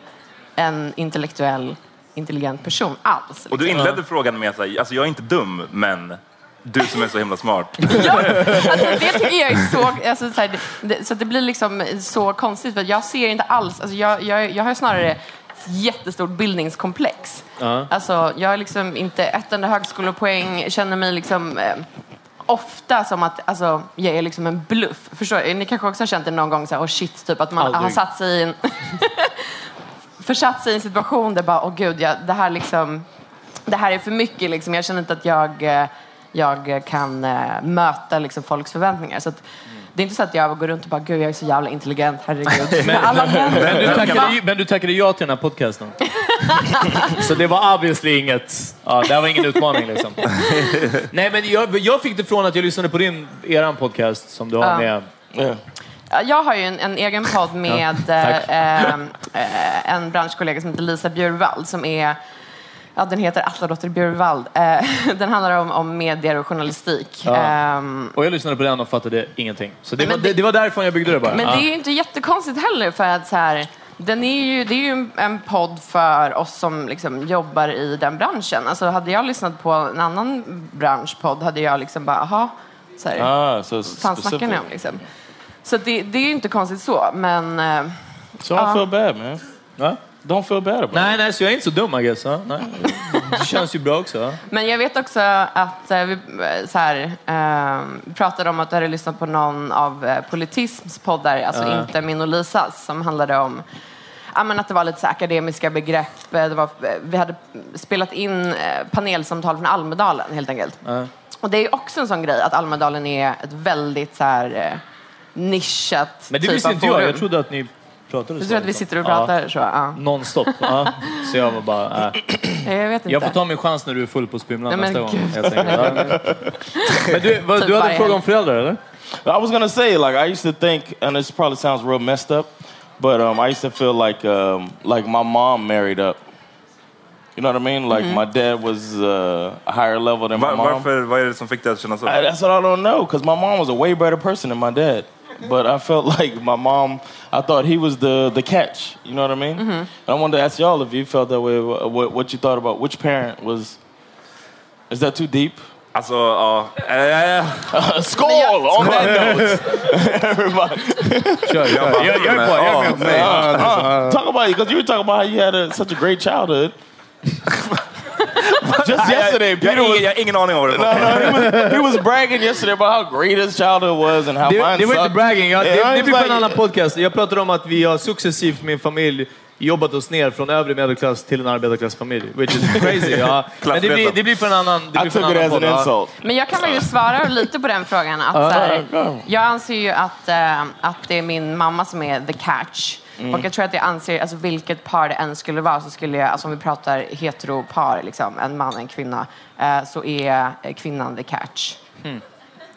D: en intellektuell, intelligent person alls.
F: Och du
D: liksom.
F: inledde frågan med att säga, alltså jag är inte dum, men du som är så himla smart.
D: Alltså, det tycker jag är så... Alltså, så, här, det, så att det blir liksom så konstigt. För jag ser inte alls... Alltså, jag, jag, jag har snarare ett jättestort bildningskomplex.
C: Ja.
D: Alltså, jag är liksom inte ett enda högskolepoäng, känner mig liksom... Eh, ofta som att alltså, jag är liksom en bluff. Förstår? Ni kanske också har känt det någon gång, så här, oh shit, typ att man
C: Aldrig.
D: har satt sig i en... försatt sig i en situation där bara, åh gud, jag, det här liksom... Det här är för mycket liksom. Jag känner inte att jag, eh, jag kan eh, möta liksom, folks förväntningar. Så att, det är inte så att jag går runt och bara, gud jag är så jävla intelligent, herregud.
C: Men,
D: Alla män.
C: men, du tackade, men du tackade ja till den här podcasten. Så det var obviously inget, ja, det var ingen utmaning liksom. Nej men jag, jag fick det från att jag lyssnade på din, eran podcast som du har
D: Ja.
C: med.
D: Ja, Jag har ju en, en egen podd med
C: tack.
D: eh, eh, en branschkollega som heter Lisa Bjurvald som är Ja, den heter Atladotter Bjurvald. Eh, den handlar om, om medier och journalistik.
C: Ja.
D: Ehm,
C: Och jag lyssnade på den och fattade ingenting. Så det, var,
D: det-
C: det, var därifrån jag byggde det bara.
D: Men
C: Ja.
D: det är ju inte jättekonstigt heller för att så här, den är ju, det är ju en- podd för oss som liksom jobbar i den branschen. Alltså hade jag lyssnat på en annan branschpodd hade jag liksom bara, aha, så här,
A: Ah, it's
D: fan snackar ni om liksom? Så det, det är ju inte konstigt så, men... eh,
A: So I
D: ja.
A: feel bad, man.
C: Va?
A: Don't feel bad about
C: Nej,
A: it.
C: nej, så jag är inte så dum I guess. Ja, nej. Det känns ju bra också.
D: Men jag vet också att eh, vi eh, så här, eh, pratade om att du hade lyssnat på någon av eh, Politisms poddar, alltså
C: Ja.
D: inte min och Lisas, som handlade om Ja, men att det var lite så här akademiska begrepp. Eh, Det var, vi hade spelat in eh, panelsamtal från Almedalen helt enkelt.
C: Ja.
D: Och det är ju också en sån grej att Almedalen är ett väldigt så här, eh, nischat
C: Men det
D: typ
C: visste
D: av
C: inte jag.
D: forum.
C: Jag trodde att ni pratade
D: Du
C: så.
D: tror att vi sitter och pratar
C: Ja.
D: så? Ja.
C: Nonstop. Ja. Så jag var bara, äh.
D: Jag vet inte.
C: Jag får ta min chans när du är full på Spymlan
D: Nej, men
C: nästa gång.
D: gud.
C: helt enkelt. Ja. Men du, vad,
D: Typ
C: du hade
D: varje
C: en fråga om föräldrar eller?
A: I was gonna say, like, I used to think, and this probably sounds real messed up, but um, I used to feel like, um, like my mom married up. You know what I mean? Like my dad was uh, a higher level than my
F: Var,
A: mom.
F: varför, vad är det som fick dig att känna så?
A: I, that's what I don't know, because my mom was a way better person than my dad. But I felt like my mom, I thought he was the, the catch. You know what I mean? And I wanted to ask y'all if you felt that way, what, what you thought about which parent was. Is that too deep?
F: Alltså, ja. Eh,
A: Skål! On that note, everybody.
C: Kör, kör. Jag, jag är på, jag är med.
A: Uh, uh, talk about it, because you were talking Just yesterday, Peter
F: har
A: was
F: har ingen aning om det
A: No, no, he was, he was bragging yesterday about how great his childhood was and how
C: Det,
A: mine
C: det var inte bragging, jag,
A: Yeah,
C: det, det blir på en annan podcast. Jag pratade om att vi har successivt, min familj, jobbat oss ner från övre medelklass till en arbetarklassfamilj. Which is crazy. Ja. Men det blir, det blir för en annan det blir
A: I
C: för en annan podd, ja.
A: insult.
D: Men jag kan faktiskt svara lite på den frågan. Att, så här,
C: ja, ja.
D: jag anser ju att, eh, att det är min mamma som är the catch.
C: Mm.
D: Och jag tror att jag anser, alltså vilket par det än skulle vara, så skulle jag, alltså om vi pratar heteropar, liksom, en man och en kvinna, eh, så är kvinnan the catch.
C: Mm.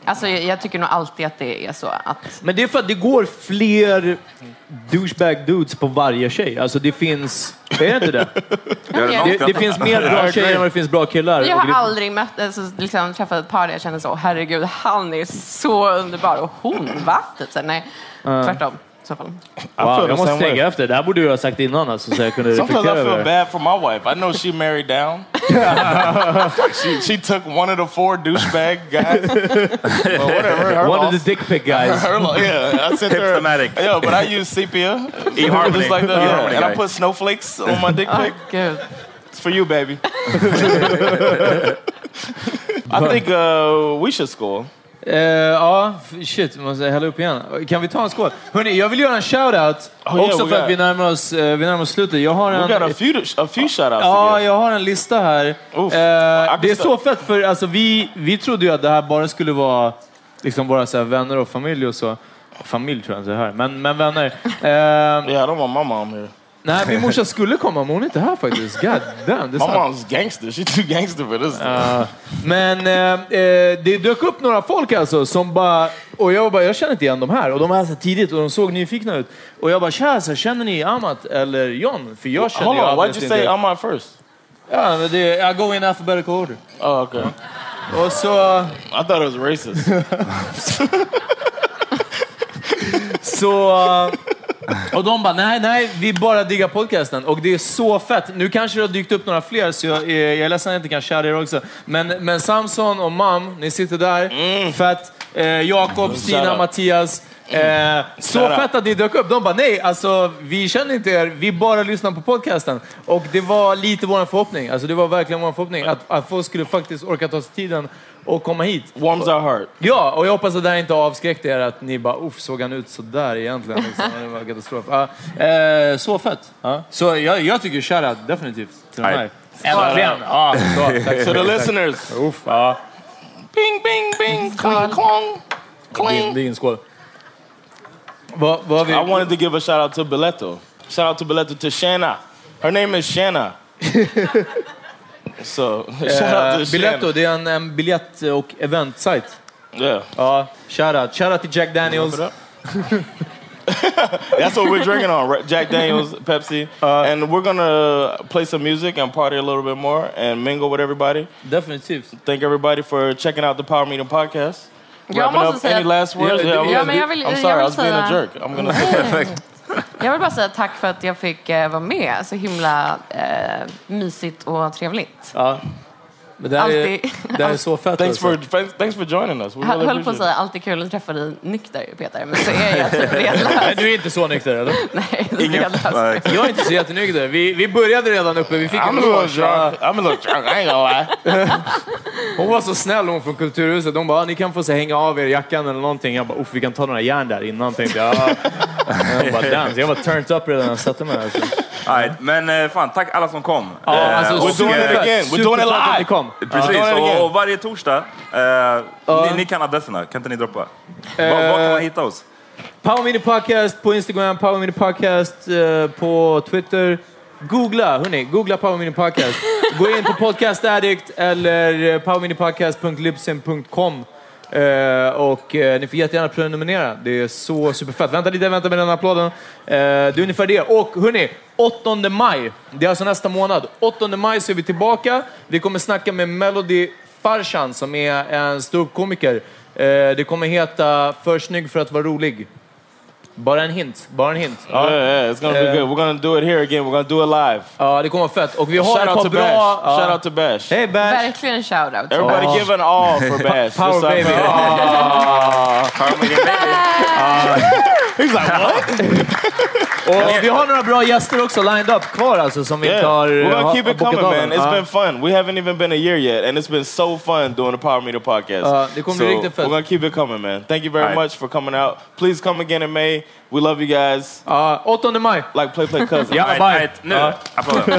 D: Alltså jag, jag tycker nog alltid att det är så. Att,
C: Men det är för att det går fler douchebag dudes på varje tjej. Alltså det finns... Är det inte det? det, det finns mer bra tjejer än vad det finns bra killar.
D: jag har
C: det-
D: aldrig mött, alltså, liksom, träffat ett par där jag kände så, herregud, han är så underbar och hon, va? Typ, så, nej, tvärtom. I så fall.
C: Wow, jag måste
A: same way.
C: tänka efter. Det här borde du ha sagt innan alltså, så jag kunde
A: Sometimes I feel
C: det.
A: bad for my wife. I know she married down. she, she took one of the four douchebag guys. well, whatever. Her
C: One of the dick pic guys.
A: Her lo- yeah, I sent her.
F: Hipstamatic.
A: Yeah, but I use sepia.
F: eHarmony.
A: Just like that.
F: eHarmony
A: Yeah. And I put snowflakes on my dick pic.
D: Gud.
A: It's for you, baby. I think uh, we should score.
C: Eh, ja, shit, måste hälla upp igen. Kan vi ta en skål? Hörrni, jag vill göra en shoutout.
A: Oh, yeah,
C: också för
A: got-
C: att vi närmar oss, eh, vi närmar oss slutet. Jag har
A: We
C: en...
A: got a few, a few shout-outs
C: Ja, jag har en lista här. Eh, det är så fett för alltså, vi, vi trodde ju att det här bara skulle vara liksom våra så här, vänner och familj och så. Familj tror jag inte är här, men, men vänner. Eh,
A: Yeah, I don't want my mom here.
C: Nej, min morsa skulle komma, men hon är inte här faktiskt. God damn, det är
A: My
C: sant.
A: mom's gangster. She's too gangster for this.
C: Ja. men eh, eh, det dök upp några folk alltså som bara, och jag bara, jag känner inte igen de här. Och de var här så tidigt och de såg nyfikna ut. Och jag bara, tja, så känner ni Amat eller John? För jag känner
A: Hold
C: ju
A: on, why'd you say Amat first?
C: Ja, men det, I go in alphabetical order.
A: Oh, okay.
C: Och så...
A: I thought it was racist.
C: Så... Och de bara, nej, nej, vi bara diggar podcasten. Och det är så fett. Nu kanske det har dykt upp några fler, så jag, är- jag är ledsen att jag inte kan köra er också. Men, men Samson och Mam, ni sitter där. Fett. Eh, Jakob, Stina. Mattias. Eh, så
A: Shoutout.
C: fett att ni dök upp. De bara, nej, alltså vi känner inte er, vi bara lyssnar på podcasten. Och det var lite vår förhoppning. Alltså det var verkligen vår förhoppning att, att folk skulle faktiskt orka ta sig tiden och komma hit.
A: Warms our heart.
C: Ja, och jag hoppas att det här inte avskräckte er att ni bara, uff, såg han ut sådär egentligen? Liksom. Det var katastrof. Ja, eh, så fett. Ja. Så jag, jag tycker shoutout definitivt till de här. Äntligen! Ja, så, tack så
A: the listeners.
C: Uff, ja.
A: Bing, bing, bing, clang, clang,
C: Det är-
A: clang.
C: det är en skål. Vad, vad vi...
A: I wanted to give a shout out to Biletto. Shout out to Biletto to Shanna. Her name is Shanna. so shout out
C: Eh,
A: to
C: Biletto,
A: Shanna.
C: det är en, en biljett och eventsajt.
A: Yeah.
C: Ja, shoutout. Shoutout till Jack Daniels.
A: That's what we're drinking on, right? Jack Daniels, Pepsi. and we're gonna play some music and party a little bit more and mingle with everybody.
C: Definitivt.
A: Thank everybody for checking out the Power Meeting podcast.
D: Jag måste säga
A: any last words? Yeah,
D: ja, men jag vill-
A: I'm
D: jag
A: sorry, I was being a jerk. I'm gonna say
D: Jag vill bara säga tack för att jag fick eh, vara med. Så himla eh, mysigt och trevligt.
C: Ja. Men det här är,
D: Alltid-
C: det här är så fett.
A: thanks
C: alltså.
A: for thanks, thanks for joining us. We
D: Jag
A: really
D: höll på att säga alltid kul att träffa dig nykter, Peter. Men så är jag typ redlös.
C: Du är inte så nykter eller?
D: Nej,
F: Ingen,
D: redlös.
C: Jag är inte så jättenykter. Vi, vi började redan uppe, vi fick
A: I'm
C: en
A: a little
C: loge.
A: I'm a little drunk. I.
C: Hon var så snäll hon från Kulturhuset. De bara, "Ah, ni kan få så hänga av er jackan eller någonting. Jag bara, vi kan ta några järn där innan tänkte jag. Ja. Jag bara, damn. Jag var turned up redan när jag satte mig. Alltså.
F: Right, men eh, fan, tack alla som kom.
C: Ja,
F: Eh,
C: alltså,
A: We're doing it again. We're doing it live.
C: kom.
F: Precis,
A: again.
F: och, och varje torsdag, eh, ni, ni kan adresserna, kan inte ni droppa? Var, var kan man hitta oss?
C: Power Mini Podcast på Instagram, Power Mini Podcast eh, på Twitter. Googla, hörni, googla Power Mini Podcast. Gå in på Podcast Addict eller eh, powerminipodcast.libsyn.com Eh, Eh, och eh, ni får jättegärna prenumerera. Det är så superfett. Vänta lite, vänta med den applåden. Eh, det är ungefär det. Och hörni, 8 maj. Det är alltså nästa månad. 8 maj så är vi tillbaka. Vi kommer snacka med Melody Farshan som är en ståuppkomiker. Eh, det kommer heta För snygg för att vara rolig. Bara en hint. Bara en hint.
A: Yeah, yeah, it's gonna be
C: Eh,
A: good. We're gonna do it here again. We're gonna do it live.
C: Ja, det kommer vara fett. Och vi har
A: Shout
C: ett
A: out
C: par
A: to
C: bra...
A: Bash.
C: ja.
A: Shout out to Bash.
C: Hej Bash!
D: Verkligen shoutout.
A: Everybody
C: Oh.
A: give an all for Bash.
C: Power
A: Just
C: baby. Ah.
A: He's like, what?
C: Och vi har några bra gäster också lined up kvar alltså som vi inte har
A: We're gonna
C: har-
A: keep it coming, man. It's
C: Ja.
A: been fun. We haven't even been a year yet, and it's been so fun doing the Power Meter podcast.
C: Ja, det kommer
A: so
C: bli riktigt fett.
A: We're gonna keep it coming, man. Thank you very
F: right.
A: much for coming out. Please come again in May. We love you guys.
C: Ja, 8 maj.
A: Like play play cousin.
C: Ja,
F: Right,
C: bye.
F: right, nu.
C: Ja.
F: Applåder.